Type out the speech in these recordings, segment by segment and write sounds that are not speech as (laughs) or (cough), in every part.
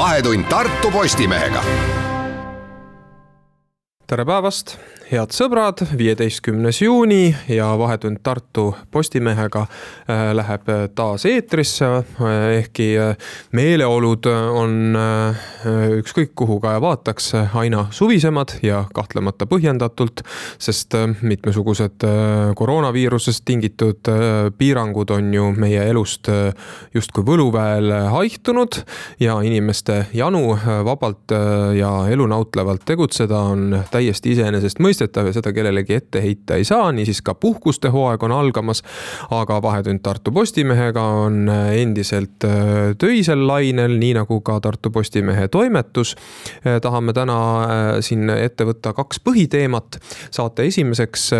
vahetund Tartu Postimehega. tere päevast, head sõbrad, viieteistkümnes juuni ja Vahetund Tartu Postimehega äh, läheb taas eetrisse. ehkki äh, meeleolud on äh, ükskõik kuhu ka vaataks, aina suvisemad ja kahtlemata põhjendatult, sest mitmesugused koroonaviirusest tingitud piirangud on ju meie elust justkui võluväel haihtunud ja inimeste janu vabalt ja elunautlevalt tegutseda on täiesti iseenesestmõistetav mõistetav ja seda kellelegi ette heita ei saa, niisiis ka puhkuste hooaeg on algamas. aga Vahetund Tartu Postimehega on endiselt äh, töisel lainel, nii nagu ka Tartu Postimehe toimetus. Äh, tahame täna äh, siin ette võtta kaks põhiteemat. saate esimeseks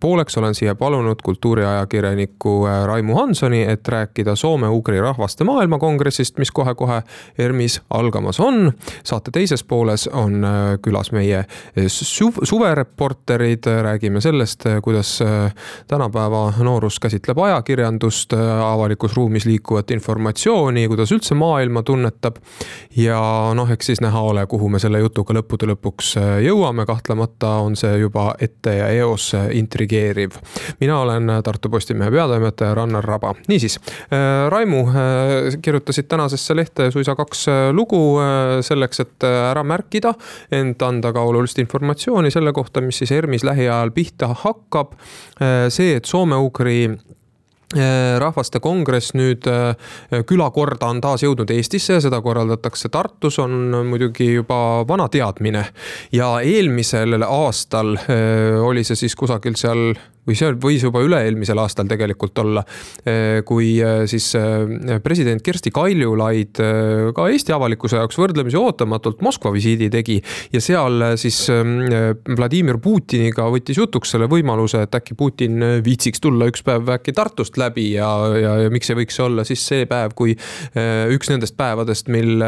pooleks olen siia palunud kultuuriajakirjaniku Raimu Hansoni, et rääkida soome-ugri rahvaste maailmakongressist, mis kohe-kohe ERMis algamas on. saate teises pooles on külas meie suv-, suvereporterid, räägime sellest, kuidas äh, tänapäeva noorus käsitleb ajakirjandust, äh, avalikus ruumis liikuvat informatsiooni, kuidas üldse maailma tunnetab. ja noh, eks siis näha ole, kuhu me selle jutuga lõppude lõpuks äh, jõuame, kahtlemata on see juba ette ja eos intrigeeriv. mina olen Tartu Postimehe peatoimetaja Rannar Raba, niisiis Raimu, kirjutasid tänasesse lehte suisa kaks lugu selleks, et ära märkida, ent anda ka olulist informatsiooni informatsiooni selle kohta, mis siis ERMis lähiajal pihta hakkab. see, et soome-ugri äh, rahvaste kongress nüüd äh, külakorda on taas jõudnud Eestisse ja seda korraldatakse Tartus, on muidugi juba vana teadmine. ja eelmisel aastal äh, oli see siis kusagil seal või see võis juba üle-eelmisel aastal tegelikult olla, eh, kui eh, siis eh, president Kersti Kaljulaid ka Eesti avalikkuse jaoks võrdlemisi ootamatult Moskva visiidi tegi ja seal siis Vladimir Putiniga võttis jutuks selle võimaluse, et äkki Putin viitsiks tulla üks päev äkki Tartust läbi ja, ja, ja miks ei võiks olla siis see päev, kui üks nendest päevadest, mil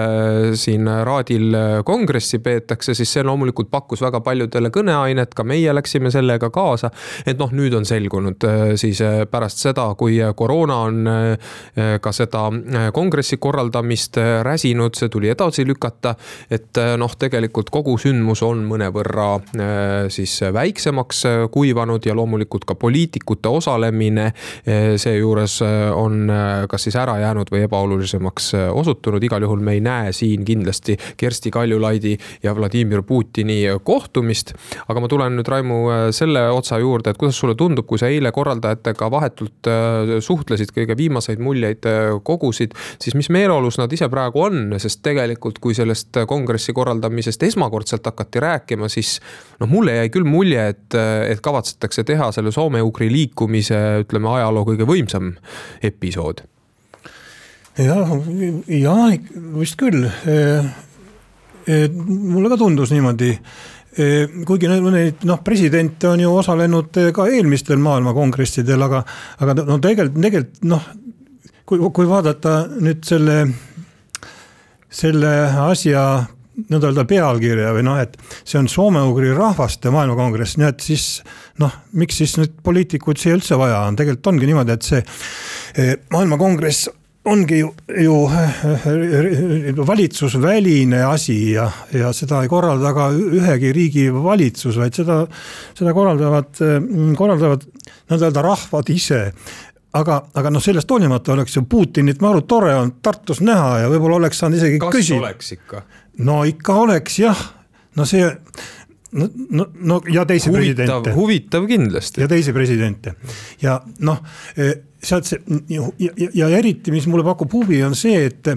siin Raadil kongressi peetakse, siis see loomulikult pakkus väga paljudele kõneainet, ka meie läksime sellega kaasa. et noh, nüüd on selgunud äh, siis äh, pärast seda, kui koroona on äh, ka seda kongressi korraldamist räsinud, see tuli edasi lükata. et noh, tegelikult kogu sündmus on mõnevõrra siis väiksemaks kuivanud ja loomulikult ka poliitikute osalemine seejuures on kas siis ära jäänud või ebaolulisemaks osutunud, igal juhul me ei näe siin kindlasti Kersti Kaljulaidi ja Vladimir Putini kohtumist. aga ma tulen nüüd Raimu selle otsa juurde, et kuidas sulle sulle tundub, kui sa eile korraldajatega vahetult äh, suhtlesid, kõige viimaseid muljeid äh, kogusid, siis mis meeleolus nad ise praegu on, sest tegelikult, kui sellest kongressi korraldamisest esmakordselt hakati rääkima, siis noh, mulle jäi küll mulje, et, et kavatsetakse teha selle soome-ugri liikumise, ütleme, ajaloo kõige võimsam episood. jah, ja vist küll mulle ka tundus niimoodi kuigi neid noh, presidente on ju osalenud ka eelmistel maailmakongressidel, aga, aga no tegelikult, tegelikult noh, kui, kui vaadata nüüd selle, selle asja nii-öelda pealkirja või noh, et see on soome-ugri rahvaste maailmakongress, nii et siis noh, miks siis nüüd poliitikuid siia üldse vaja on, tegelikult ongi niimoodi, et see maailmakongress ongi ju, ju valitsusväline asi ja, ja seda ei korralda ka ühegi riigi valitsus, vaid seda, seda korraldavad, korraldavad nii-öelda rahvad ise aga, aga noh, sellest hoolimata oleks ju Putinit maru tore olnud Tartus näha ja võib-olla oleks saanud isegi kas küsida. oleks ikka? no ikka oleks jah, no see no, no, no ja teisi huvitav, presidente. huvitav kindlasti. ja teisi presidente ja noh, sealt see ja, ja, ja eriti, mis mulle pakub huvi, on see, et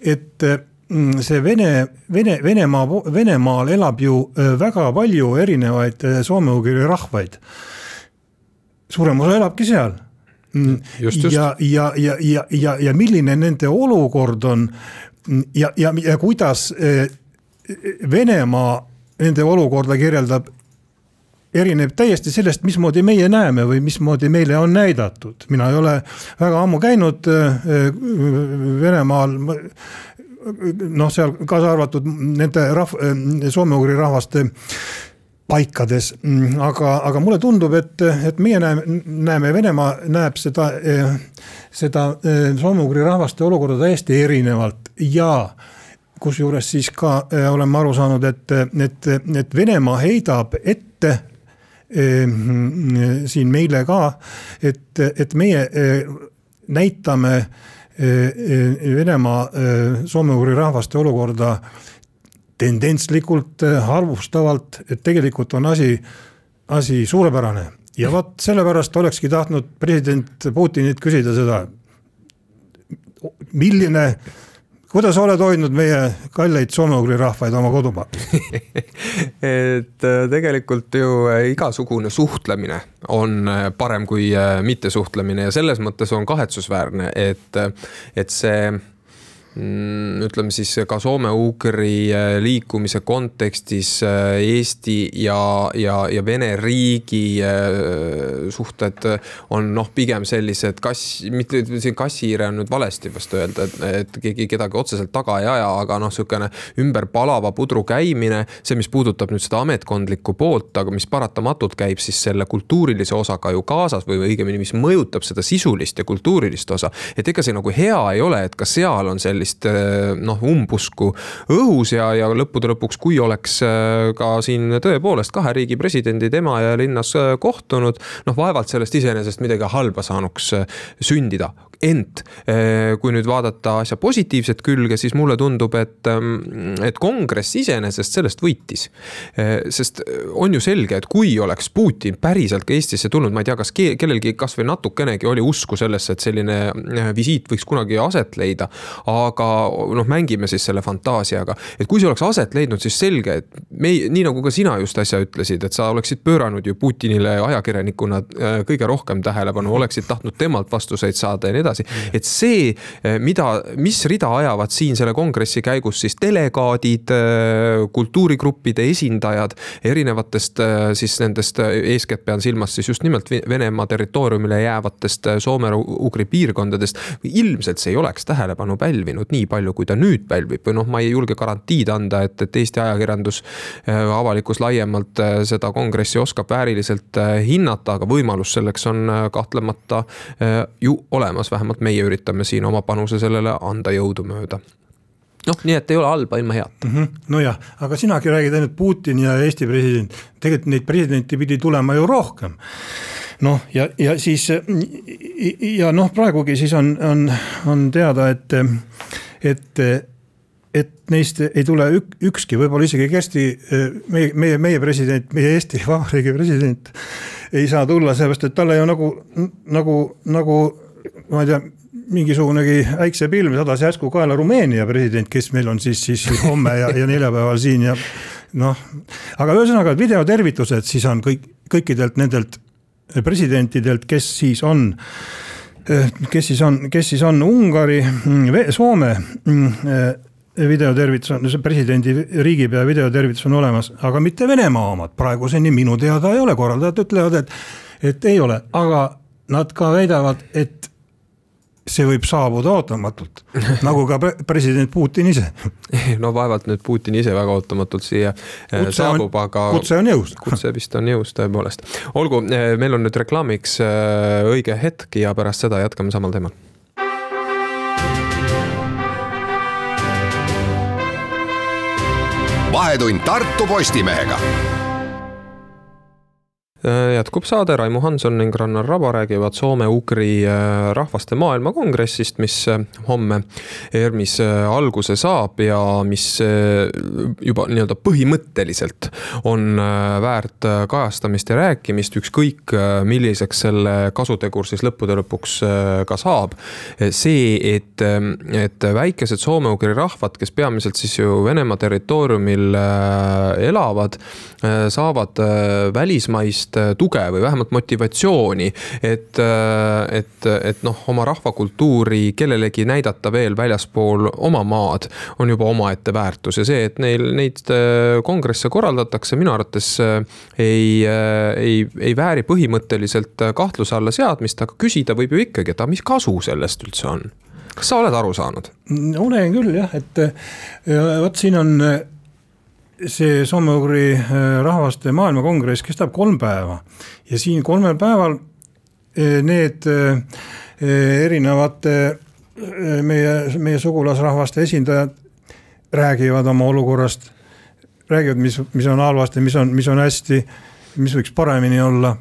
et mm, see Vene, Vene, Venemaa, Venemaal elab ju väga palju erinevaid soome-ugri rahvaid. suurem osa elabki seal Mm. just, just. ja, ja, ja, ja, ja, ja milline nende olukord on ja, ja, ja kuidas eh, Venemaa nende olukorda kirjeldab erineb täiesti sellest, mismoodi meie näeme või mismoodi meile on näidatud. mina ei ole väga ammu käinud eh, Venemaal. noh, seal kaasa arvatud nende rahv-, soome-ugri rahvaste paikades, aga, aga mulle tundub, et, et meie näeme, näeme, Venemaa näeb seda, seda soome-ugri rahvaste olukorda täiesti erinevalt ja kusjuures siis ka eh, oleme aru saanud, et, et, et Venemaa heidab ette eh, siin meile ka, et, et meie näitame Venemaa soome-ugri rahvaste olukorda tendentslikult, äh, halvustavalt, et tegelikult on asi, asi suurepärane. ja vot sellepärast olekski tahtnud president Putinilt küsida seda. milline, kuidas oled hoidnud meie kalleid soome-ugri rahvaid oma kodumaal? (laughs) Et äh, tegelikult ju äh, igasugune suhtlemine on parem kui mittesuhtlemine ja selles mõttes on kahetsusväärne, et, et see ütleme siis ka soome-ugri äh, liikumise kontekstis äh, Eesti ja, ja, ja Vene riigi äh, suhted on noh, pigem sellised kass, mitte siin kassihiire on nüüd valesti vast öelda, et, et keegi kedagi otseselt taga ei aja, aga noh, sihukene ümber palava pudru käimine. see, mis puudutab nüüd seda ametkondlikku poolt, aga mis paratamatult käib siis selle kultuurilise osaga ju kaasas või õigemini, mis mõjutab seda sisulist ja kultuurilist osa. et ega see nagu hea ei ole, et ka seal on selline sellist eh, noh, umbusku õhus ja, ja lõppude lõpuks, kui oleks eh, ka siin tõepoolest kahe riigi presidendid Emajõe linnas eh, kohtunud, noh, vaevalt sellest iseenesest midagi halba saanuks sündida ent eh, kui nüüd vaadata asja positiivset külge, siis mulle tundub, et, mm, et kongress iseenesest sellest võitis. Eh, sest on ju selge, et kui oleks Putin päriselt ka Eestisse tulnud, ma ei tea, kas kellelgi kasvõi natukenegi oli usku sellesse, et selline eh, visiit võiks kunagi aset leida. aga noh, mängime siis selle fantaasiaga, et kui see oleks aset leidnud, siis selge, et me, nii nagu ka sina just äsja ütlesid, et sa oleksid pööranud ju Putinile ajakirjanikuna kõige rohkem tähelepanu, oleksid tahtnud temalt vastuseid saada ja nii edasi edasi. et see, eh, mida, mis rida ajavad siin selle kongressi käigus siis delegaadid, eh, kultuurigruppide esindajad erinevatest eh, siis nendest, eeskätt pean silmas siis just nimelt Venemaa territooriumile jäävatest soome-ugri piirkondadest. ilmselt see ei oleks tähelepanu pälvinud nii palju, kui ta nüüd pälvib või noh, ma ei julge garantiid anda, et, et Eesti ajakirjandus, avalikkus laiemalt seda kongressi oskab vääriliselt hinnata, aga võimalus selleks on kahtlemata ju olemas vähemalt meie üritame siin oma panuse sellele anda jõudumööda noh, nii et ei ole halba ilma heata mm. -hmm. nojah, aga sinagi räägid ainult Putin ja Eesti president, tegelikult neid presidente pidi tulema ju rohkem. noh, ja, ja siis ja noh, praegugi siis on, on, on teada, et, et, et neist ei tule ük, ükski, võib-olla isegi Kersti, meie, meie, meie president, meie Eesti Vabariigi president ei saa tulla, sellepärast et talle ju nagu, nagu, nagu ma ei tea, mingisugunegi äiksepilv sadas järsku kaela Rumeenia president, kes meil on siis, siis homme ja, ja neljapäeval siin ja noh. aga ühesõnaga videotervitused siis on kõik, kõikidelt nendelt presidentidelt, kes siis on kes siis on, kes siis on Ungari, Soome videotervitus on, presidendi riigipea videotervitus on olemas, aga mitte Venemaa omad, praeguseni minu teada ei ole, korraldajad ütlevad, et, et ei ole, aga nad ka väidavad, et see võib saabuda ootamatult, (laughs) nagu ka president Putin ise. no vaevalt nüüd Putin ise väga ootamatult siia eh, kutse saabub, aga. kutse on jõus. (laughs) kutse vist on jõus tõepoolest. olgu, eh, meil on nüüd reklaamiks eh, õige hetk ja pärast seda jätkame samal teemal. vahetund Tartu Postimehega Äh, jätkub saade, Raimo Hanson ning Rannar Raba räägivad soome-ugri äh, rahvaste maailmakongressist, mis äh, homme ERMis alguse saab ja mis juba nii-öelda põhimõtteliselt on väärt kajastamist ja rääkimist, ükskõik milliseks selle kasutegur siis lõppude lõpuks ka saab. see, et, et väikesed soome-ugri rahvad, kes peamiselt siis ju Venemaa territooriumil elavad, saavad välismaist sellist äh, tuge või vähemalt motivatsiooni, et, äh, et, et noh, oma rahvakultuuri kellelegi näidata veel väljaspool oma maad, on juba omaette väärtus ja see, et neil neid äh, kongresse korraldatakse, minu arvates ei, ei, ei vääri põhimõtteliselt kahtluse alla seadmist, aga küsida võib ju ikkagi, et aga mis kasu sellest üldse on kas sa oled aru saanud? olen küll jah, et vot siin on see soome-ugri äh, rahvaste maailmakongress kestab kolm päeva ja siin kolmel päeval äh, need äh, erinevate meie, meie sugulasrahvaste esindajad räägivad oma olukorrast, räägivad, mis, mis on halvasti, mis on, mis on hästi, mis võiks paremini olla.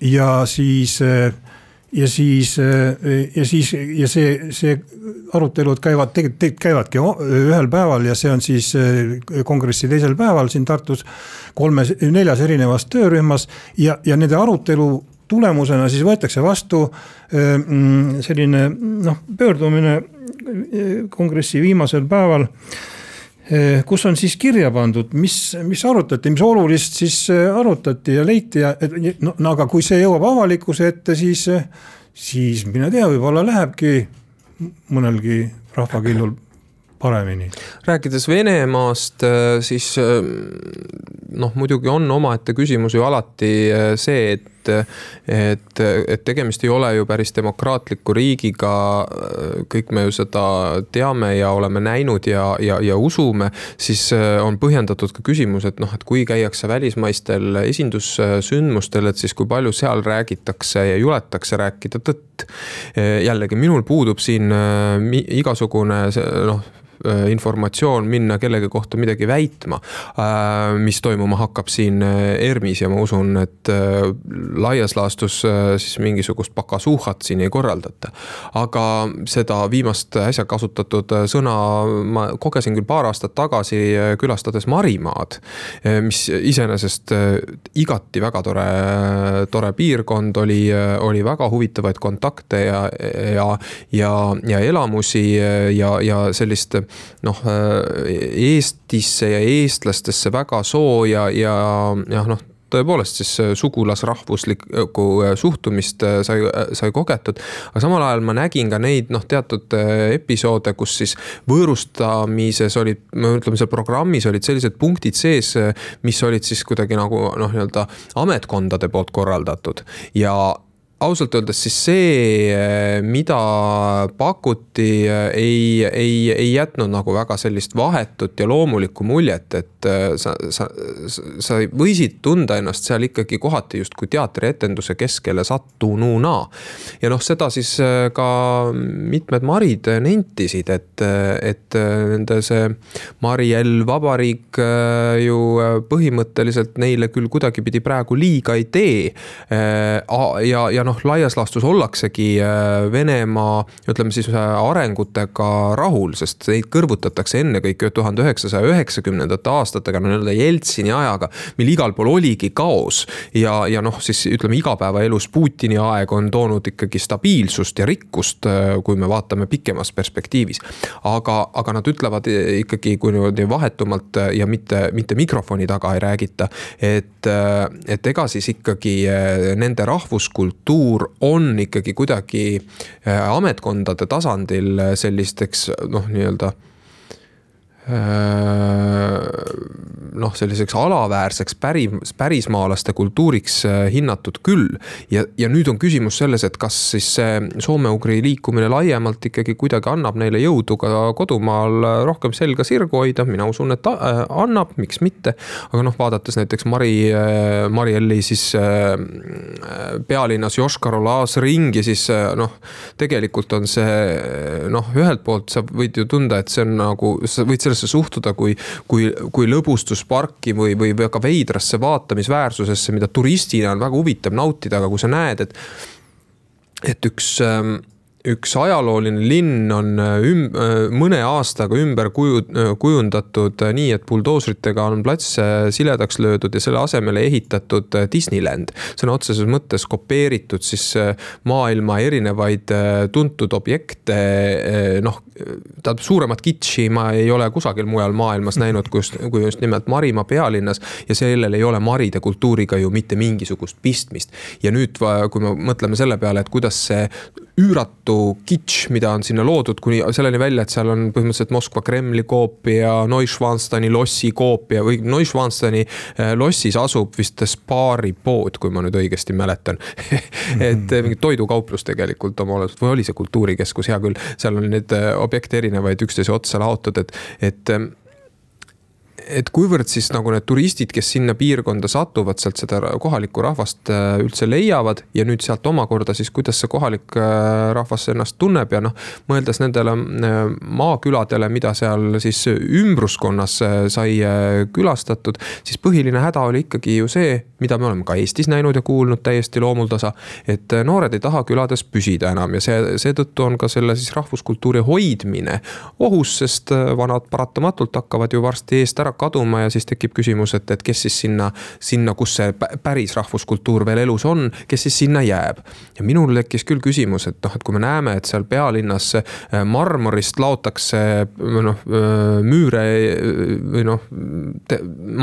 ja siis äh, ja siis, ja siis ja see, see arutelud käivad, tegelikult käivadki ühel päeval ja see on siis kongressi teisel päeval siin Tartus. kolmes, neljas erinevas töörühmas ja, ja nende arutelu tulemusena siis võetakse vastu mm, selline noh, pöördumine kongressi viimasel päeval kus on siis kirja pandud, mis, mis arutati, mis olulist siis arutati ja leiti ja no, no aga kui see jõuab avalikkuse ette, siis, siis mine tea, võib-olla lähebki mõnelgi rahvakillul paremini. rääkides Venemaast, siis noh, muidugi on omaette küsimus ju alati see, et et, et tegemist ei ole ju päris demokraatliku riigiga. kõik me ju seda teame ja oleme näinud ja, ja, ja usume, siis äh, on põhjendatud ka küsimus, et noh, et kui käiakse välismaistel esindussündmustel, et siis kui palju seal räägitakse ja juletakse rääkida tõtt. jällegi minul puudub siin äh, igasugune noh informatsioon minna kellegi kohta midagi väitma, äh, mis toimuma hakkab siin äh, ERMis ja ma usun, et laias laastus siis mingisugust pakasuhat siin ei korraldata. aga seda viimast äsja kasutatud sõna ma kogesin küll paar aastat tagasi külastades Marimaad, mis iseenesest igati väga tore, tore piirkond oli, oli väga huvitavaid kontakte ja, ja, ja, ja elamusi ja, ja sellist noh, Eestisse ja eestlastesse väga sooja ja, ja noh tõepoolest siis sugulasrahvuslikku suhtumist sai, sai kogetud. aga samal ajal ma nägin ka neid noh, teatud episoode, kus siis võõrustamises olid, ütleme seal programmis olid sellised punktid sees, mis olid siis kuidagi nagu noh, nii-öelda ametkondade poolt korraldatud ja ausalt öeldes siis see, mida pakuti, ei, ei, ei jätnud nagu väga sellist vahetut ja loomulikku muljet, et äh, sa, sa, sa võisid tunda ennast seal ikkagi kohati justkui teatrietenduse keskele sattununa. ja noh, seda siis ka mitmed marid nentisid, et, et nende see Mariell Vabariik ju põhimõtteliselt neile küll kuidagipidi praegu liiga ei tee. ja, ja noh, laias laastus ollaksegi äh, Venemaa, ütleme siis äh, arengutega rahul, sest neid kõrvutatakse ennekõike tuhande üheksasaja üheksakümnendate aastatega, no nii-öelda Jeltsini ajaga, mil igal pool oligi kaos. ja, ja noh, siis ütleme igapäevaelus Putini aeg on toonud ikkagi stabiilsust ja rikkust, äh, kui me vaatame pikemas perspektiivis. aga, aga nad ütlevad ikkagi, kui niimoodi vahetumalt ja mitte, mitte mikrofoni taga ei räägita, et, et ega siis ikkagi nende rahvuskultuur kultuur on ikkagi kuidagi äh, ametkondade tasandil sellisteks noh, nii-öelda noh, selliseks alaväärseks päri, pärismaalaste kultuuriks äh, hinnatud küll. ja, ja nüüd on küsimus selles, et kas siis see soome-ugri liikumine laiemalt ikkagi kuidagi annab neile jõudu ka kodumaal rohkem selga sirgu hoida, mina usun, et äh, annab, miks mitte. aga noh, vaadates näiteks Mari, Marielli siis pealinnas Joška-Olas ringi, siis noh, tegelikult on see noh, ühelt poolt sa võid ju tunda, et see on nagu, sa võid sellest sellesse suhtuda kui, kui, kui lõbustus rahvusparki või, või väga veidrasse vaatamisväärsusesse, mida turistina on väga huvitav nautida, aga kui sa näed, et et üks ähm, üks ajalooline linn on äh, üm-, äh, mõne aastaga ümber kuju-, äh, kujundatud nii, et buldoosritega on plats siledaks löödud ja selle asemele ehitatud Disneyland. sõna otseses mõttes kopeeritud siis maailma erinevaid tuntud objekte, noh, tähendab suuremat kitši ma ei ole kusagil mujal maailmas näinud, just, kui just nimelt Marimaa pealinnas. ja sellel ei ole maride kultuuriga ju mitte mingisugust pistmist. ja nüüd, kui me mõtleme selle peale, et kuidas see üüratu kitš, mida on sinna loodud kuni selleni välja, et seal on põhimõtteliselt Moskva Kremli koopia, Neuschwansteini lossi koopia või Neuschwansteini äh, lossis asub vist Spari pood, kui ma nüüd õigesti mäletan. (laughs) Et äh, mingi toidukauplus tegelikult oma olemuselt või oli see kultuurikeskus, hea küll, seal on neid äh, objekte erinevaid üksteise otsa laotud, et, et et kuivõrd siis nagu need turistid, kes sinna piirkonda satuvad, sealt seda kohalikku rahvast äh, üldse leiavad ja nüüd sealt omakorda siis, kuidas see kohalik äh, rahvas ennast tunneb ja noh, mõeldes nendele äh, maaküladele, mida seal siis ümbruskonnas sai külastatud, siis põhiline häda oli ikkagi ju see, mida me oleme ka Eestis näinud ja kuulnud täiesti loomuldasa, et noored ei taha külades püsida enam ja see, seetõttu on ka selle siis rahvuskultuuri hoidmine ohus, sest vanad paratamatult hakkavad ju varsti eest ära kaduma ja siis tekib küsimus, et, et kes siis sinna, sinna, kus see päris rahvuskultuur veel elus on, kes siis sinna jääb. ja minul tekkis küll küsimus, et noh, et kui me näeme, et seal pealinnas äh, marmorist laotakse noh, äh, müüre või noh,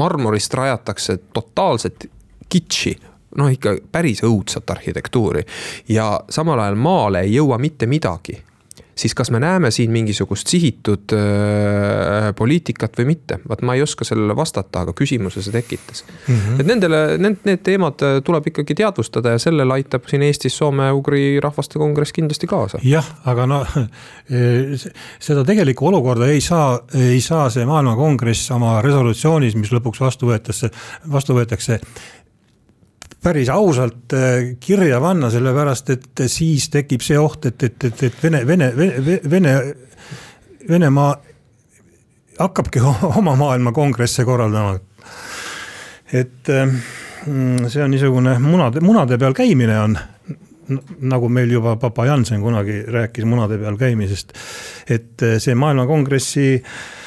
marmorist rajatakse totaalset kitši noh, ikka päris õudsat arhitektuuri ja samal ajal maale ei jõua mitte midagi siis kas me näeme siin mingisugust sihitud äh, poliitikat või mitte? vaat ma ei oska sellele vastata, aga küsimuse see tekitas mm. -hmm. et nendele, need, need teemad äh, tuleb ikkagi teadvustada ja sellele aitab siin Eestis soome-ugri rahvaste kongress kindlasti kaasa. jah, aga no (laughs) seda tegelikku olukorda ei saa, ei saa see maailmakongress oma resolutsioonis, mis lõpuks vastu võetakse, vastu võetakse päris ausalt äh, kirja panna, sellepärast et siis tekib see oht, et, et, et, et Vene, Vene, Vene, Vene, Venemaa hakkabki (laughs) oma maailma kongresse korraldama. et äh, see on niisugune munade, munade peal käimine on nagu meil juba Papa Jansen kunagi rääkis munade peal käimisest. et äh, see maailmakongressi äh,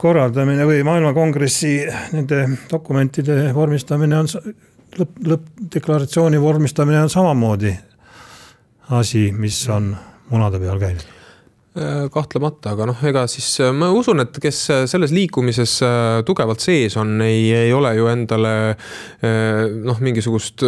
korraldamine või maailmakongressi nende dokumentide vormistamine on lõpp, lõppdeklaratsiooni vormistamine on samamoodi asi, mis on munade peal käinud. Eh, kahtlemata, aga noh, ega siis eh, ma usun, et kes selles liikumises tugevalt sees on, ei, ei ole ju endale noh, mingisugust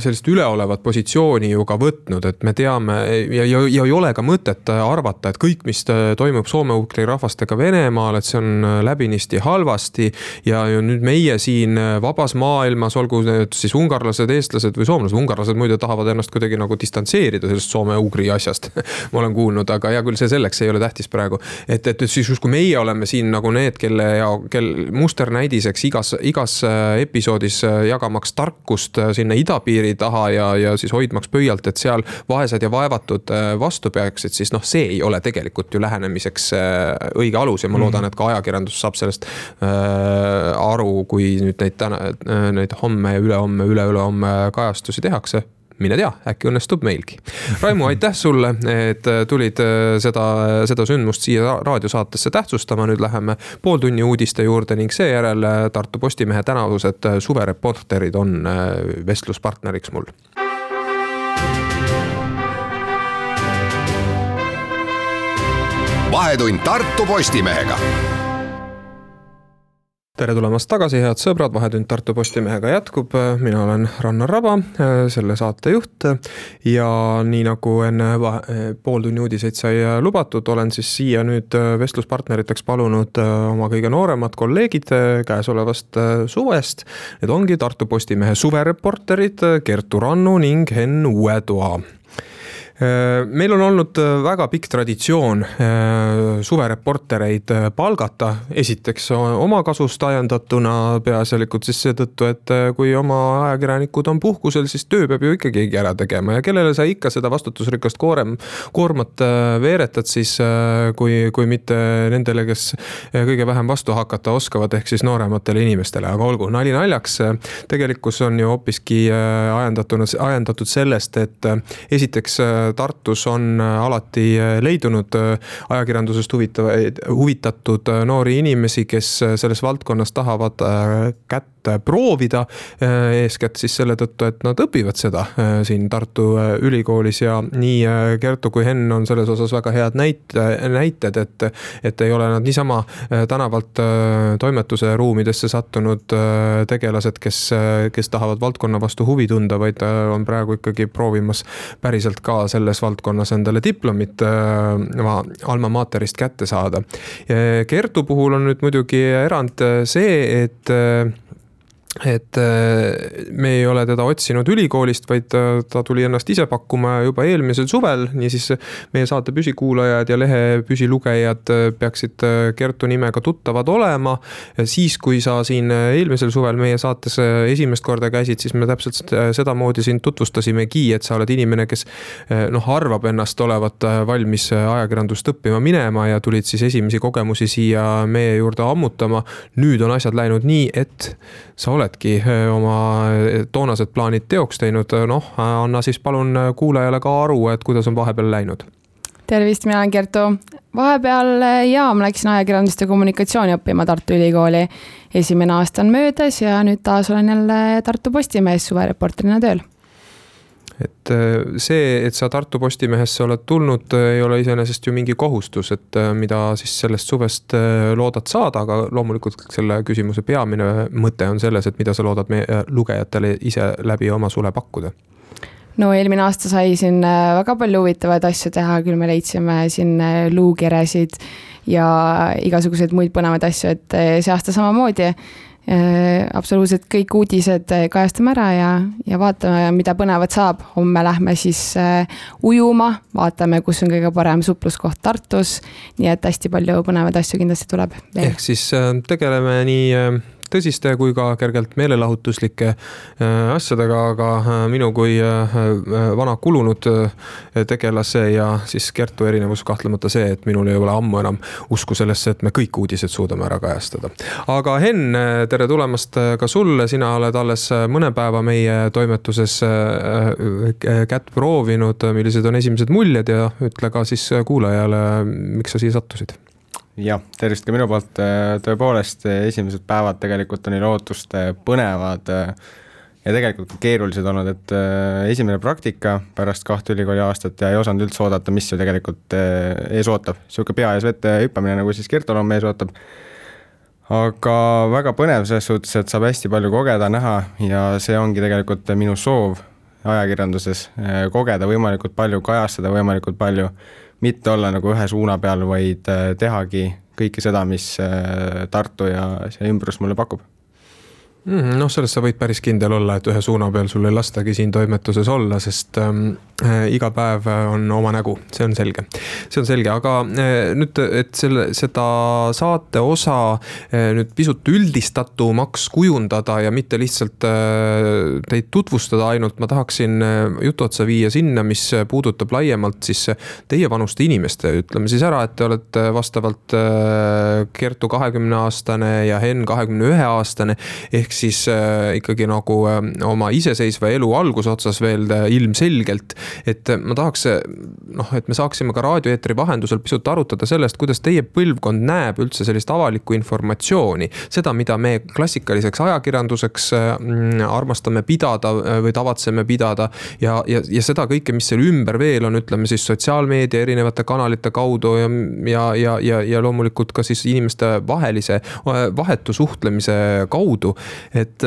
sellist üleolevat positsiooni ju ka võtnud, et me teame ja, ja, ja ei ole ka mõtet arvata, et kõik, mis toimub soome-ugri rahvastega Venemaal, et see on läbinisti halvasti. ja nüüd meie siin vabas maailmas, olgu need siis ungarlased, eestlased või soomlased, ungarlased muide tahavad ennast kuidagi nagu distantseerida sellest soome-ugri asjast (laughs) ma olen kuulnud, aga hea küll, see selleks, ei ole tähtis praegu. et, et siis justkui meie oleme siin nagu need, kelle ja kel musternäidiseks igas, igas episoodis jagame jagamaks tarkust äh, sinna idapiiri taha ja, ja siis hoidmaks pöialt, et seal vaesed ja vaevatud äh, vastu peaksid, siis noh, see ei ole tegelikult ju lähenemiseks äh, õige alus ja ma loodan, et ka ajakirjandus saab sellest aru, kui nüüd neid täna, neid homme ja ülehomme, üle-ülehomme kajastusi tehakse mine tea, äkki õnnestub meilgi. Raimo, aitäh sulle, et äh, tulid äh, seda, seda sündmust siia raadiosaatesse tähtsustama, nüüd läheme pooltunni uudiste juurde ning seejärel äh, Tartu Postimehe tänavused suvereporterid on vestluspartneriks mul. vahetund Tartu Postimehega tere tulemast tagasi, head sõbrad, Vahetund Tartu Postimehega jätkub, mina olen Rannar Raba, selle saatejuht. ja nii nagu enne pooltunni uudiseid sai lubatud, olen siis siia nüüd vestluspartneriteks palunud oma kõige nooremad kolleegid käesolevast suvest. Need ongi Tartu Postimehe suvereporterid Kertu Rannu ning Henn Uuetoa meil on olnud väga pikk traditsioon suvereportereid palgata, esiteks omakasust ajendatuna peaasjalikult siis seetõttu, et kui oma ajakirjanikud on puhkusel, siis töö peab ju ikka keegi ära tegema ja kellele sa ikka seda vastutusrikast koorem, koormat veeretad siis, kui, kui mitte nendele, kes kõige vähem vastu hakata oskavad, ehk siis noorematele inimestele, aga olgu, nali naljaks. tegelikkus on ju hoopiski ajendatuna, ajendatud sellest, et esiteks Tartus on alati leidunud ajakirjandusest huvitavaid, huvitatud noori inimesi, kes selles valdkonnas tahavad kätt proovida. eeskätt siis selle tõttu, et nad õpivad seda siin Tartu Ülikoolis ja nii Kertu kui Henn on selles osas väga head näite, näited, et, et ei ole nad niisama tänavalt toimetuse ruumidesse sattunud tegelased, kes, kes tahavad valdkonna vastu huvi tunda, vaid on praegu ikkagi proovimas päriselt ka selles valdkonnas endale diplomit oma alma mater'ist kätte saada. Kertu puhul on nüüd muidugi erand see, et et äh, me ei ole teda otsinud ülikoolist, vaid äh, ta tuli ennast ise pakkuma juba eelmisel suvel, niisiis meie saate püsikuulajad ja lehe püsilugejad äh, peaksid Kertu nimega tuttavad olema. siis, kui sa siin eelmisel suvel meie saates esimest korda käisid, siis me täpselt sedamoodi sind tutvustasimegi, et sa oled inimene, kes noh, arvab ennast olevat valmis ajakirjandust õppima minema ja tulid siis esimesi kogemusi siia meie juurde ammutama. nüüd on asjad läinud nii, et sa oled oledki eh, oma eh, toonased plaanid teoks teinud, noh, anna siis palun kuulajale ka aru, et kuidas on vahepeal läinud tervist, mina olen Kertu. vahepeal eh, jaa, ma läksin ajakirjandust ja kommunikatsiooni õppima Tartu Ülikooli. esimene aasta on möödas ja nüüd taas olen jälle Tartu Postimehes suvereporterina tööl et äh, see, et sa Tartu Postimehesse oled tulnud, äh, ei ole iseenesest ju mingi kohustus, et äh, mida siis sellest suvest loodad saada, aga loomulikult selle küsimuse peamine mõte on selles, et mida sa loodad meie lugejatele ise läbi oma sule pakkuda. No eelmine aasta sai siin väga palju huvitavaid asju teha, küll me leidsime siin luukeresid ja igasuguseid muid põnevaid asju, et see aasta samamoodi absoluutselt kõik uudised äh, kajastame ära ja, ja vaatame, mida põnevat saab. homme lähme siis äh, ujuma, vaatame, kus on kõige parem supluskoht Tartus. nii et hästi palju põnevaid asju kindlasti tuleb. ehk siis tegeleme nii tõsiste kui ka kergelt meelelahutuslike äh, asjadega, aga äh, minu kui äh, vana kulunud tegelase ja siis Kertu erinevus kahtlemata see, et minul ei ole ammu enam usku sellesse, et me kõik uudised suudame ära kajastada. aga Henn, tere tulemast ka sulle, sina oled alles mõne päeva meie toimetuses kätt proovinud, millised on esimesed muljed ja ütle ka siis kuulajale, miks sa siia sattusid jah, tervist ka minu poolt, äh, tõepoolest esimesed päevad tegelikult on neil ootust põnevad äh, ja tegelikult keerulised olnud, et äh, esimene praktika pärast kahte ülikooli aastat ja ei osanud üldse oodata, mis ju tegelikult ees ootab, niisugune pea ees vette hüppamine, nagu siis Kertol homme ees ootab. aga väga põnev selles suhtes, et saab hästi palju kogeda, näha ja see ongi tegelikult minu soov ajakirjanduses, kogeda võimalikult palju, kajastada võimalikult palju mitte olla nagu ühe suuna peal, vaid äh, tehagi kõike seda, mis äh, Tartu ja see ümbrus mulle pakub mm,. noh, selles sa võid päris kindel olla, et ühe suuna peal sul ei lastagi siin toimetuses olla, sest ähm, äh, iga päev on oma nägu, see on selge. see on selge, aga äh, nüüd, et selle, seda saate osa äh, nüüd pisut üldistatumaks kujundada ja mitte lihtsalt äh, teid tutvustada ainult, ma tahaksin äh, jutu otsa viia sinna, mis puudutab laiemalt siis teievanuste inimeste, ütleme siis ära, et te olete vastavalt äh, Kertu kahekümne aastane ja Henn kahekümne ühe aastane ehk siis äh, ikkagi nagu äh, oma iseseisva elu algusotsas veel äh, ilmselgelt. Et ma tahaks noh, et me saaksime ka raadioeetri vahendusel pisut arutada sellest, kuidas teie põlvkond näeb üldse sellist avalikku informatsiooni. seda, mida me klassikaliseks ajakirjanduseks mm, armastame pidada või tavatseme pidada ja, ja, ja seda kõike, mis seal ümber veel on, ütleme siis sotsiaalmeedia erinevate kanalite kaudu ja, ja, ja, ja, ja loomulikult ka siis inimeste vahelise vahetu suhtlemise kaudu et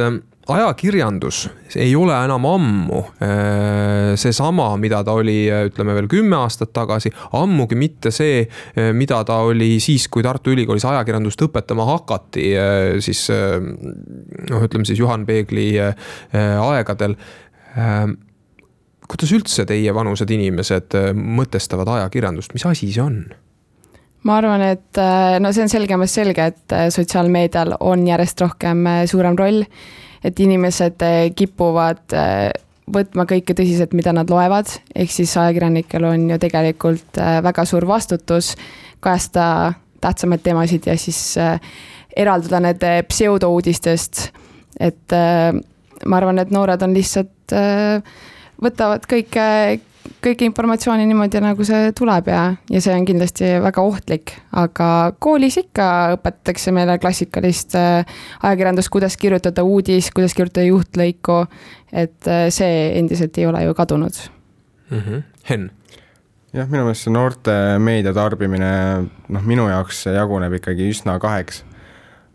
ajakirjandus ei ole enam ammu äh, seesama, mida ta oli, äh, ütleme veel kümme aastat tagasi, ammugi mitte see, äh, mida ta oli siis, kui Tartu Ülikoolis ajakirjandust õpetama hakati, siis noh, ütleme siis Juhan Peegli aegadel kuidas üldse teievanused inimesed mõtestavad ajakirjandust, mis asi see on? ma arvan, et no see on selgemas selge, et sotsiaalmeedial on järjest rohkem suurem roll. Et inimesed kipuvad võtma kõike tõsiselt, mida nad loevad, ehk siis ajakirjanikel on ju tegelikult väga suur vastutus kajastada tähtsamaid teemasid ja siis eraldada need pseudouudistest. et ma arvan, et noored on lihtsalt, võtavad kõike, kõike informatsiooni niimoodi, nagu see tuleb ja, ja see on kindlasti väga ohtlik. aga koolis ikka õpetatakse meile klassikalist ajakirjandust, kuidas kirjutada uudis, kuidas kirjutada juhtlõiku. et see endiselt ei ole ju kadunud mm. -hmm. Henn jah, minu meelest see noorte meedia tarbimine, noh, minu jaoks jaguneb ikkagi üsna kaheks Äh,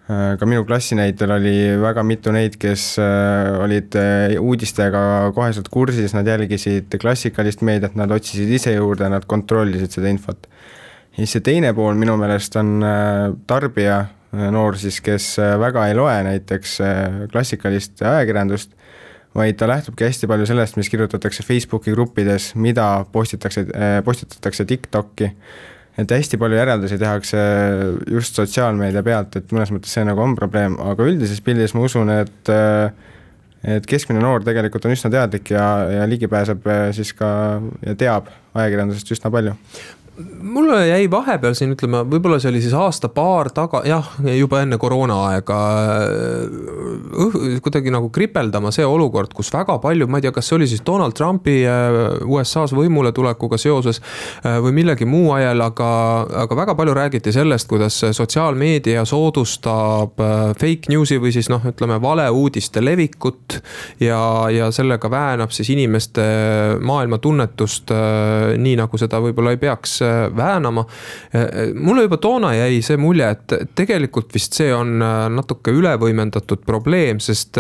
ka minu klassi näitel oli väga mitu neid, kes äh, olid äh, uudistega koheselt kursis, nad jälgisid klassikalist meediat, nad otsisid ise juurde, nad kontrollisid seda infot. ja siis see teine pool minu meelest on tarbija, noor siis, kes väga ei loe näiteks klassikalist ajakirjandust, vaid ta lähtubki hästi palju sellest, mis kirjutatakse Facebooki gruppides, mida postitakse, postitatakse TikTok'i et hästi palju järeldusi tehakse just sotsiaalmeedia pealt, et mõnes mõttes see nagu on probleem, aga üldises pildis ma usun, et et keskmine noor tegelikult on üsna teadlik ja, ja ligipääseb siis ka ja teab ajakirjandusest üsna palju mulle jäi vahepeal siin ütleme, võib-olla see oli siis aasta-paar taga, jah, juba enne koroonaaega õh, kuidagi nagu kripeldama see olukord, kus väga palju, ma ei tea, kas see oli siis Donald Trumpi äh, USA-s võimule tulekuga seoses äh, või millegi muu ajal, aga, aga väga palju räägiti sellest, kuidas sotsiaalmeedia soodustab äh, fake news'i või siis noh, ütleme valeuudiste levikut ja, ja sellega väänab siis inimeste maailmatunnetust nii, nagu seda võib-olla ei peaks väänama. mulle juba toona jäi see mulje, et tegelikult vist see on natuke ülevõimendatud probleem, sest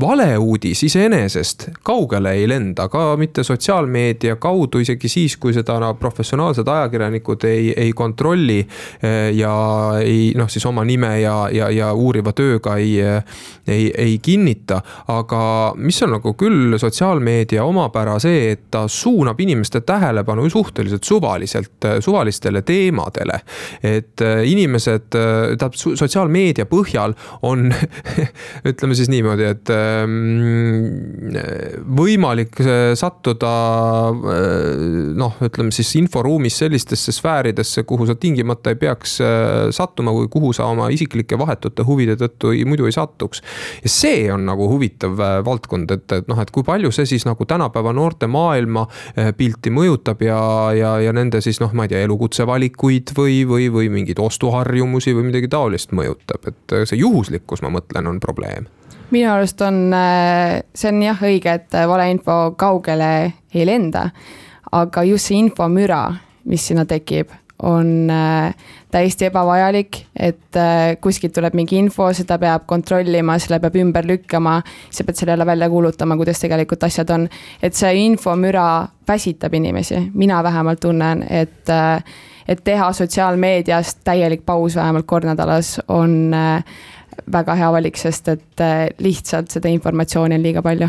valeuudis iseenesest kaugele ei lenda, ka mitte sotsiaalmeedia kaudu, isegi siis, kui seda no, professionaalsed ajakirjanikud ei, ei kontrolli ja ei noh, siis oma nime ja, ja, ja uuriva tööga ei, ei, ei kinnita. aga mis on nagu küll sotsiaalmeedia omapära see, et ta suunab inimeste tähelepanu suhteliselt suvaliselt suvalistele teemadele. et äh, inimesed, äh, tähendab sotsiaalmeedia põhjal on (laughs) ütleme siis niimoodi, et ähm, võimalik äh, sattuda noh, ütleme siis inforuumis sellistesse sfääridesse, kuhu sa tingimata ei peaks sattuma või kuhu sa oma isiklike vahetute huvide tõttu ei, muidu ei satuks. ja see on nagu huvitav valdkond, et, et noh, et kui palju see siis nagu tänapäeva noorte maailma pilti mõjutab ja, ja, ja nende siis noh, ma ei tea, elukutsevalikuid või, või, või mingeid ostuharjumusi või midagi taolist mõjutab, et see juhuslikkus, ma mõtlen, on probleem minu arust on, see on jah õige, et valeinfo kaugele ei lenda. aga just see infomüra, mis sinna tekib, on äh, täiesti ebavajalik, et äh, kuskilt tuleb mingi info, seda peab kontrollima, selle peab ümber lükkama. sa pead selle jälle välja kuulutama, kuidas tegelikult asjad on, et see infomüra väsitab inimesi, mina vähemalt tunnen, et äh, et teha sotsiaalmeediast täielik paus vähemalt kord nädalas on väga hea valik, sest et lihtsalt seda informatsiooni on liiga palju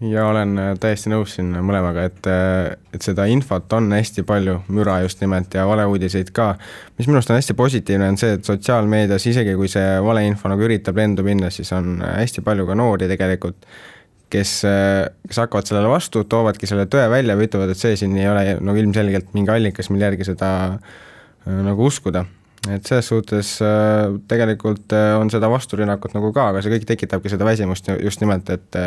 ja olen äh, täiesti nõus siin mõlemaga, et, äh, et seda infot on hästi palju, müra just nimelt ja valeuudiseid ka. mis minu arust on hästi positiivne, on see, et sotsiaalmeedias, isegi kui see valeinfo nagu üritab lendu minna, siis on hästi palju ka noori tegelikult, kes, äh, kes hakkavad sellele vastu, toovadki selle tõe välja või ütlevad, et see siin ei ole nagu ilmselgelt mingi allikas, mille järgi seda nagu uskuda et selles suhtes tegelikult on seda vasturünnakut nagu ka, aga see kõik tekitabki seda väsimust just nimelt, et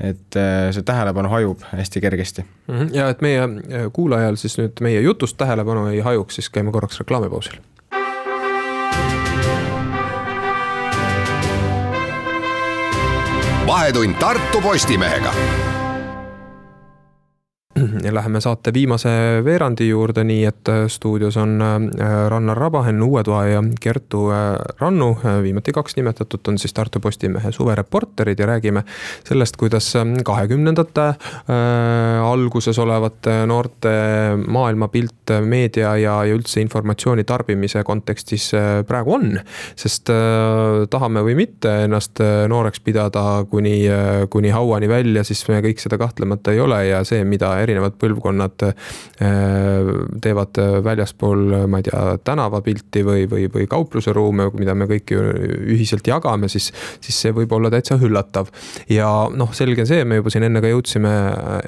et äh, see tähelepanu hajub hästi kergesti. Mhm. ja et meie äh, kuulajal siis nüüd meie jutust tähelepanu ei hajuks, siis käime korraks reklaamipausil. vahetund Tartu Postimehega Läheme saate viimase veerandi juurde, nii et äh, stuudios on äh, Rannar Rabahen, Uue Toa ja Kertu äh, Rannu. viimati kaks nimetatut on siis Tartu Postimehe suvereporterid ja räägime sellest, kuidas kahekümnendate alguses olevate noorte maailmapilt meedia ja, ja üldse informatsiooni tarbimise kontekstis praegu on. sest tahame või mitte ennast nooreks pidada kuni, kuni hauani välja, siis me kõik seda kahtlemata ei ole ja see, mida erinevad põlvkonnad äh, teevad väljaspool, ma ei tea, tänavapilti või, või, või kaupluseruume, mida me kõik ju ühiselt jagame, siis, siis see võib olla täitsa üllatav. ja noh, selge see, me juba siin enne ka jõudsime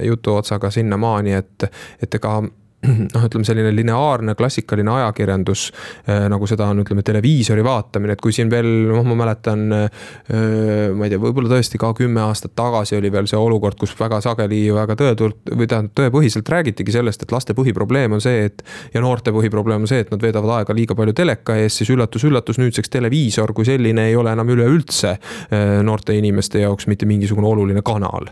jutuotsaga sinnamaani, et, et ega (clears throat) noh, ütleme selline lineaarne klassikaline ajakirjandus äh, nagu seda on, ütleme televiisori vaatamine, et kui siin veel noh, ma mäletan. Äh, ma ei tea, võib-olla tõesti ka kümme aastat tagasi oli veel see olukord, kus väga sageli väga tõetult või tähendab tõepõhiselt räägitigi sellest, et laste põhiprobleem on see, et. ja noorte põhiprobleem on see, et nad veedavad aega liiga palju teleka ees, siis üllatus-üllatus, nüüdseks televiisor kui selline ei ole enam üleüldse äh, noorte inimeste jaoks mitte mingisugune oluline kanal.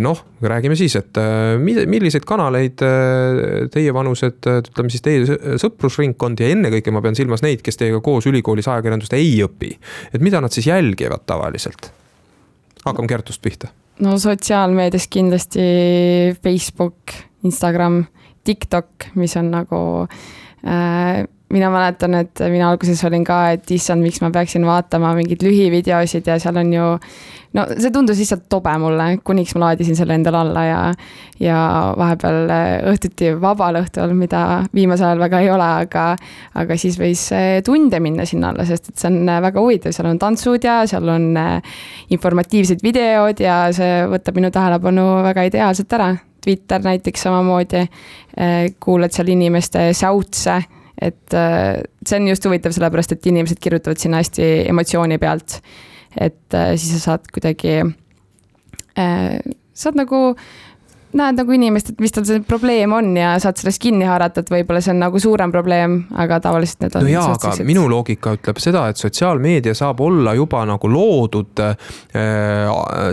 noh, räägime siis, et milliseid kanaleid teievanused, ütleme siis teie sõprusringkond ja ennekõike ma pean silmas neid, kes teiega koos ülikoolis ajakirjandust ei õpi. et mida nad siis jälgivad tavaliselt? hakkame Kertust pihta. no sotsiaalmeedias kindlasti Facebook, Instagram, TikTok, mis on nagu äh, mina mäletan, et mina alguses olin ka, et issand, miks ma peaksin vaatama mingeid lühivideosid ja seal on ju. no see tundus lihtsalt tobe mulle, kuniks ma laadisin selle endale alla ja, ja vahepeal õhtuti vabal õhtul, mida viimasel ajal väga ei ole, aga. aga siis võis tunde minna sinna alla, sest et see on väga huvitav, seal on tantsud ja seal on informatiivsed videod ja see võtab minu tähelepanu väga ideaalselt ära. Twitter näiteks samamoodi, kuulad seal inimeste säutse et äh, see on just huvitav, sellepärast et inimesed kirjutavad sinna hästi emotsiooni pealt. et äh, siis sa saad kuidagi, äh, saad nagu näed nagu inimest, et mis tal see probleem on ja saad sellest kinni haarata, et võib-olla see on nagu suurem probleem, aga tavaliselt need on. no jaa, aga sellised... minu loogika ütleb seda, et sotsiaalmeedia saab olla juba nagu loodud äh,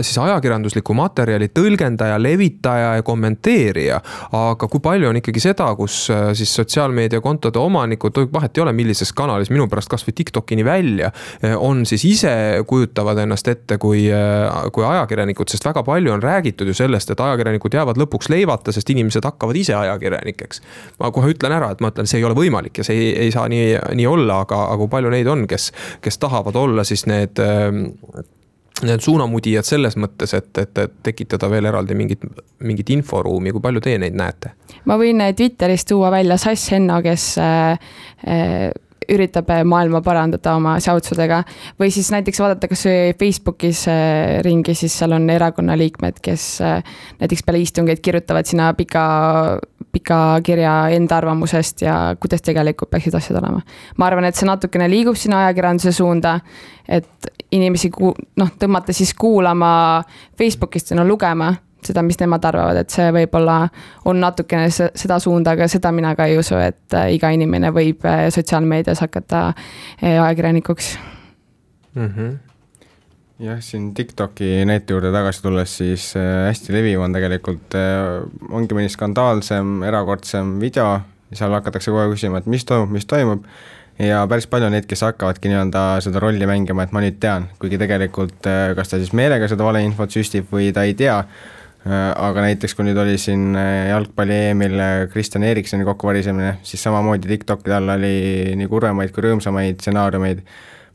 siis ajakirjandusliku materjali tõlgendaja, levitaja ja kommenteerija. aga kui palju on ikkagi seda, kus äh, siis sotsiaalmeediakontode omanikud, vahet ei ole, millises kanalis, minu pärast kasvõi Tiktokini välja, äh, on siis ise kujutavad ennast ette kui, äh, kui ajakirjanikud, sest väga palju on räägitud ju sellest, et ajakirjanikud jäävad saavad lõpuks leivata, sest inimesed hakkavad ise ajakirjanikeks. ma kohe ütlen ära, et ma ütlen, see ei ole võimalik ja see ei, ei saa nii, nii olla, aga, aga kui palju neid on, kes, kes tahavad olla siis need need suunamudijad selles mõttes, et, et, et tekitada veel eraldi mingit, mingit inforuumi, kui palju teie neid näete? ma võin Twitteris tuua välja Sass Henno, kes äh, äh, üritab äh, maailma parandada oma säutsudega. või siis näiteks vaadata kasvõi Facebookis äh, ringi, siis seal on erakonna liikmed, kes äh, näiteks peale istungeid kirjutavad sinna pika, pika kirja enda arvamusest ja kuidas tegelikult peaksid asjad olema. ma arvan, et see natukene liigub sinna ajakirjanduse suunda, et inimesi ku-, noh, tõmmata siis kuulama Facebookist, no lugema seda, mis nemad arvavad, et see võib-olla on natukene seda suunda, aga seda mina ka ei usu, et äh, iga inimene võib äh, sotsiaalmeedias hakata äh, ajakirjanikuks mm. -hmm jah, siin TikToki näite juurde tagasi tulles, siis hästi leviv on tegelikult, ongi mõni skandaalsem, erakordsem video, seal hakatakse aeg küsima, et mis toimub, mis toimub ja päris palju on neid, kes hakkavadki nii-öelda seda rolli mängima, et ma nüüd tean, kuigi tegelikult kas ta siis meelega seda valeinfot süstib või ta ei tea aga näiteks, kui nüüd oli siin äh, jalgpalli EM-il äh, Kristjan Eriksoni kokkuvarisemine, siis samamoodi TikTok'i all oli nii kurvemaid kui rõõmsamaid stsenaariumeid,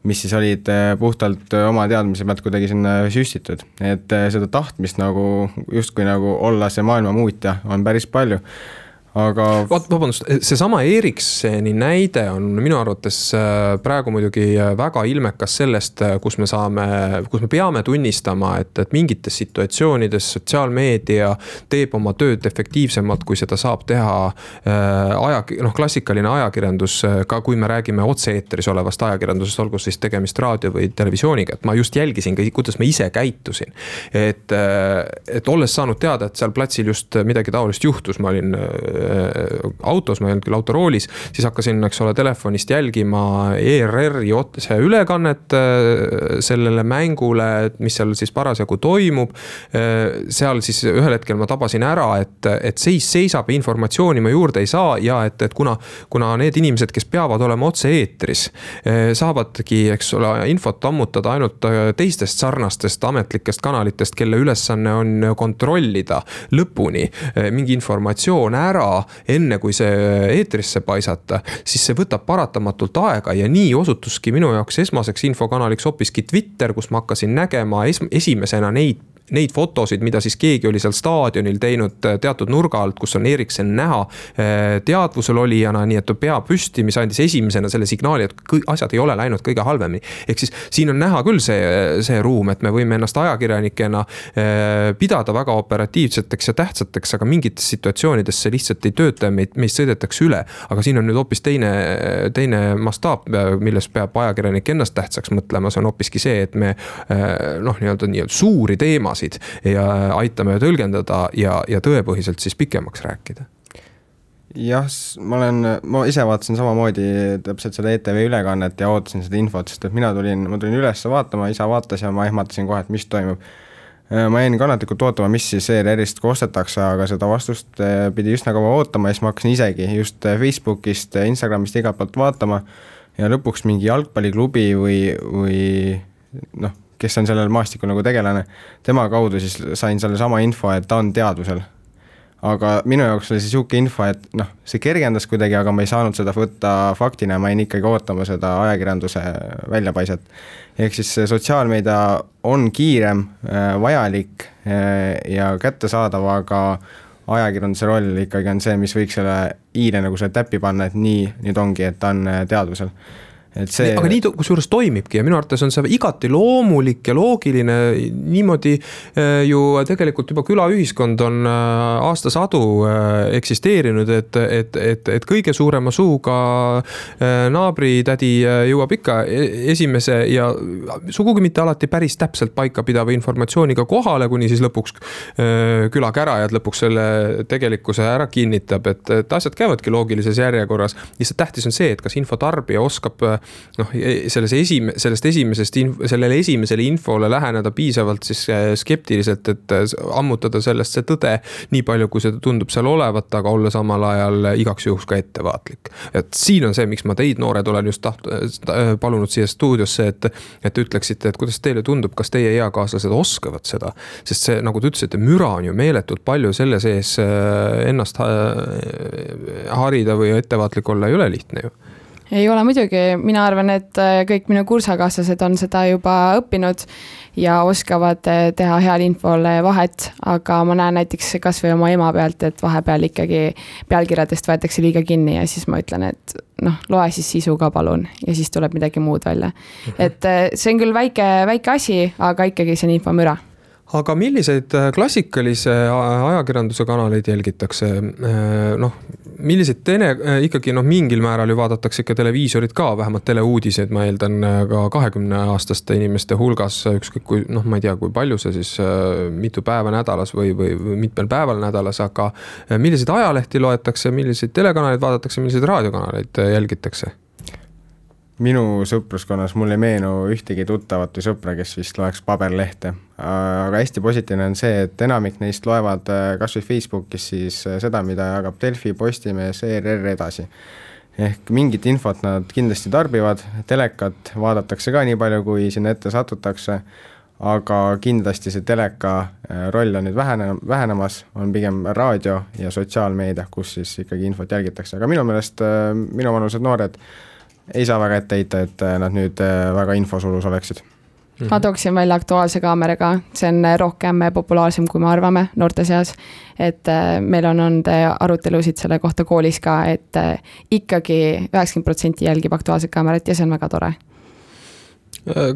mis siis olid puhtalt oma teadmise pealt kuidagi sinna süstitud. et seda tahtmist nagu justkui nagu olla see maailma muutja on päris palju aga. vaat, vabandust, seesama Ericssoni näide on minu arvates äh, praegu muidugi äh, väga ilmekas sellest, äh, kus me saame, kus me peame tunnistama, et, et mingites situatsioonides sotsiaalmeedia teeb oma tööd efektiivsemalt, kui seda saab teha aja, noh, klassikaline ajakirjandus, ka kui me räägime otse-eetris olevast ajakirjandusest, olgu siis tegemist raadio või televisiooniga, et ma just jälgisin ka, kuidas ma ise käitusin. et, et olles saanud teada, et seal platsil just midagi taolist juhtus, ma olin autos, ma ei olnud küll autoroolis, siis hakkasin, eks ole, telefonist jälgima ERR-i otseülekannet sellele mängule, mis seal siis parasjagu toimub. seal siis ühel hetkel ma tabasin ära, et, et seis seisab, informatsiooni ma juurde ei saa ja et, et kuna, kuna need inimesed, kes peavad olema otse-eetris, saavadki, eks ole, infot ammutada ainult teistest sarnastest ametlikest kanalitest, kelle ülesanne on kontrollida lõpuni mingi informatsioon ära, enne kui see eetrisse paisata, siis see võtab paratamatult aega ja nii osutuski minu jaoks esmaseks infokanaliks hoopiski Twitter, kus ma hakkasin nägema es esimesena neid neid fotosid, mida siis keegi oli seal staadionil teinud äh, teatud nurga alt, kus on Eriksen näha äh, teadvusel olijana, nii et pea püsti, mis andis esimesena selle signaali, et asjad ei ole läinud kõige halvemini. ehk siis siin on näha küll see, see ruum, et me võime ennast ajakirjanikena äh, pidada väga operatiivseteks ja tähtsateks, aga mingites situatsioonides see lihtsalt ei tööta ja meid, meist sõidetakse üle. aga siin on nüüd hoopis teine, teine mastaap, milles peab ajakirjanik ennast tähtsaks mõtlema, see on hoopiski see, et me noh, nii-öelda nii-öelda suuri teemasid teemasid ja aitame tõlgendada ja, ja tõepõhiselt siis pikemaks rääkida jah, ma olen, ma ise vaatasin samamoodi täpselt seda ETV ülekannet ja ootasin seda infot, sest et mina tulin, ma tulin üles vaatama, isa vaatas ja ma ehmatasin kohe, et mis toimub. ma jäin kannatlikult ootama, mis siis ERR-ist kostetakse, aga seda vastust eh, pidi üsna kaua ootama ja siis ma hakkasin isegi just Facebookist, Instagramist igalt poolt vaatama ja lõpuks mingi jalgpalliklubi või, või noh kes on sellel maastikul nagu tegelane, tema kaudu siis sain sellesama info, et ta on teadvusel. aga minu jaoks oli see sihuke info, et noh, see kergendas kuidagi, aga ma ei saanud seda võtta faktina, ma jäin ikkagi ootama seda ajakirjanduse väljapaiset. ehk siis sotsiaalmeedia on kiirem, äh, vajalik äh, ja kättesaadav, aga ajakirjanduse roll ikkagi on see, mis võiks selle i-le nagu selle täppi panna, et nii, nüüd ongi, et ta on äh, teadvusel et see. aga nii kusjuures toimibki ja minu arvates on see igati loomulik ja loogiline, niimoodi äh, ju tegelikult juba külaühiskond on äh, aastasadu äh, eksisteerinud, et, et, et, et kõige suurema suuga naabritädi jõuab ikka e-, esimese ja sugugi mitte alati päris täpselt paikapidava informatsiooniga kohale, kuni siis lõpuks külakärajad lõpuks selle tegelikkuse ära kinnitab, et, et asjad käivadki loogilises järjekorras. lihtsalt tähtis on see, et kas infotarbija oskab noh, e-, selles esim-, sellest esimesest sellele esimesele infole läheneda piisavalt siis äh, skeptiliselt, et äh, ammutada sellest see tõde nii palju, kui seda tundub seal olevat, aga olla samal ajal igaks juhuks ka ettevaatlik. et siin on see, miks ma teid, noored, olen just taht-, äh, palunud siia stuudiosse, et, et ütleksite, et kuidas teile tundub, kas teie eakaaslased oskavad seda. sest see, nagu te ütlesite, müra on ju meeletult palju selle sees ennast harida või ettevaatlik olla ei ole lihtne ju ei ole muidugi, mina arvan, et äh, kõik minu kursakaaslased on seda juba õppinud ja oskavad äh, teha heal infol vahet, aga ma näen näiteks kasvõi oma ema pealt, et vahepeal ikkagi pealkirjadest võetakse liiga kinni ja siis ma ütlen, et noh, loe siis sisu ka palun ja siis tuleb midagi muud välja. Mhm. et äh, see on küll väike, väike asi, aga ikkagi see on infomüra aga milliseid äh, klassikalise ajakirjanduse kanaleid jälgitakse? Äh, noh, milliseid äh, ikkagi noh, mingil määral ju vaadatakse ikka televiisorit ka, vähemalt teleuudiseid, ma eeldan ka kahekümneaastaste inimeste hulgas, ükskõik kui noh, ma ei tea, kui palju see siis, mitu päeva nädalas või, või, või mitmel päeval nädalas, aga milliseid ajalehti loetakse, milliseid telekanaleid vaadatakse, milliseid raadiokanaleid jälgitakse? minu sõpruskonnas mul ei meenu ühtegi tuttavat või sõpra, kes vist loeks paberlehte. Aga hästi positiivne on see, et enamik neist loevad äh, kas või Facebookis siis äh, seda, mida jagab Delfi, Postimees, ERR edasi. ehk mingit infot nad kindlasti tarbivad, telekat vaadatakse ka nii palju, kui sinna ette satutakse, aga kindlasti see teleka äh, roll on nüüd vähene, vähenemas, on pigem raadio ja sotsiaalmeedia, kus siis ikkagi infot jälgitakse, aga minu meelest minuvanused noored ei saa väga ette heita, et nad nüüd väga infosulus oleksid -hmm. ma tooksin välja Aktuaalse kaameraga, see on äh, rohkem populaarsem, kui me arvame noorte seas. et meil on olnud arutelusid selle kohta koolis ka, et ikkagi üheksakümmend protsenti jälgib Aktuaalset kaamerat ja see on väga tore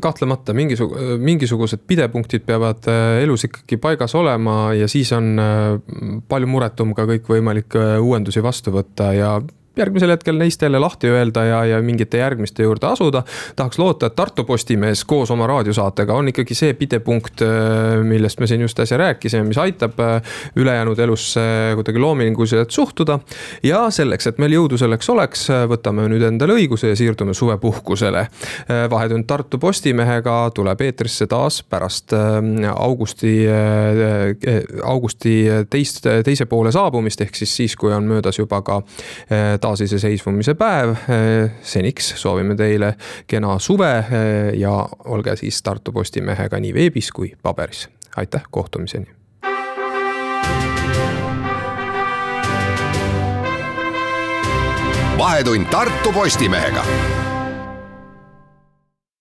kahtlemata mingisugused, mingisugused pidepunktid peavad elus ikkagi paigas olema ja siis on palju muretum ka kõikvõimalikke uuendusi vastu võtta ja järgmisel hetkel neist jälle lahti öelda ja, ja mingite järgmiste juurde asuda. tahaks loota, et Tartu Postimees koos oma raadiosaatega on ikkagi see pidepunkt, millest me siin just äsja rääkisime, mis aitab ülejäänud elusse kuidagi loominguliselt suhtuda. ja selleks, et meil jõudu selleks oleks, võtame nüüd endale õiguse ja siirdume suvepuhkusele. vahetund Tartu Postimehega tuleb eetrisse taas pärast augusti, augusti teist, teise poole saabumist, ehk siis siis, kui on möödas juba ka taasiseseisvumise päev. seniks soovime teile kena suve ja olge siis Tartu Postimehega nii veebis kui paberis. aitäh, kohtumiseni. vahetund Tartu Postimehega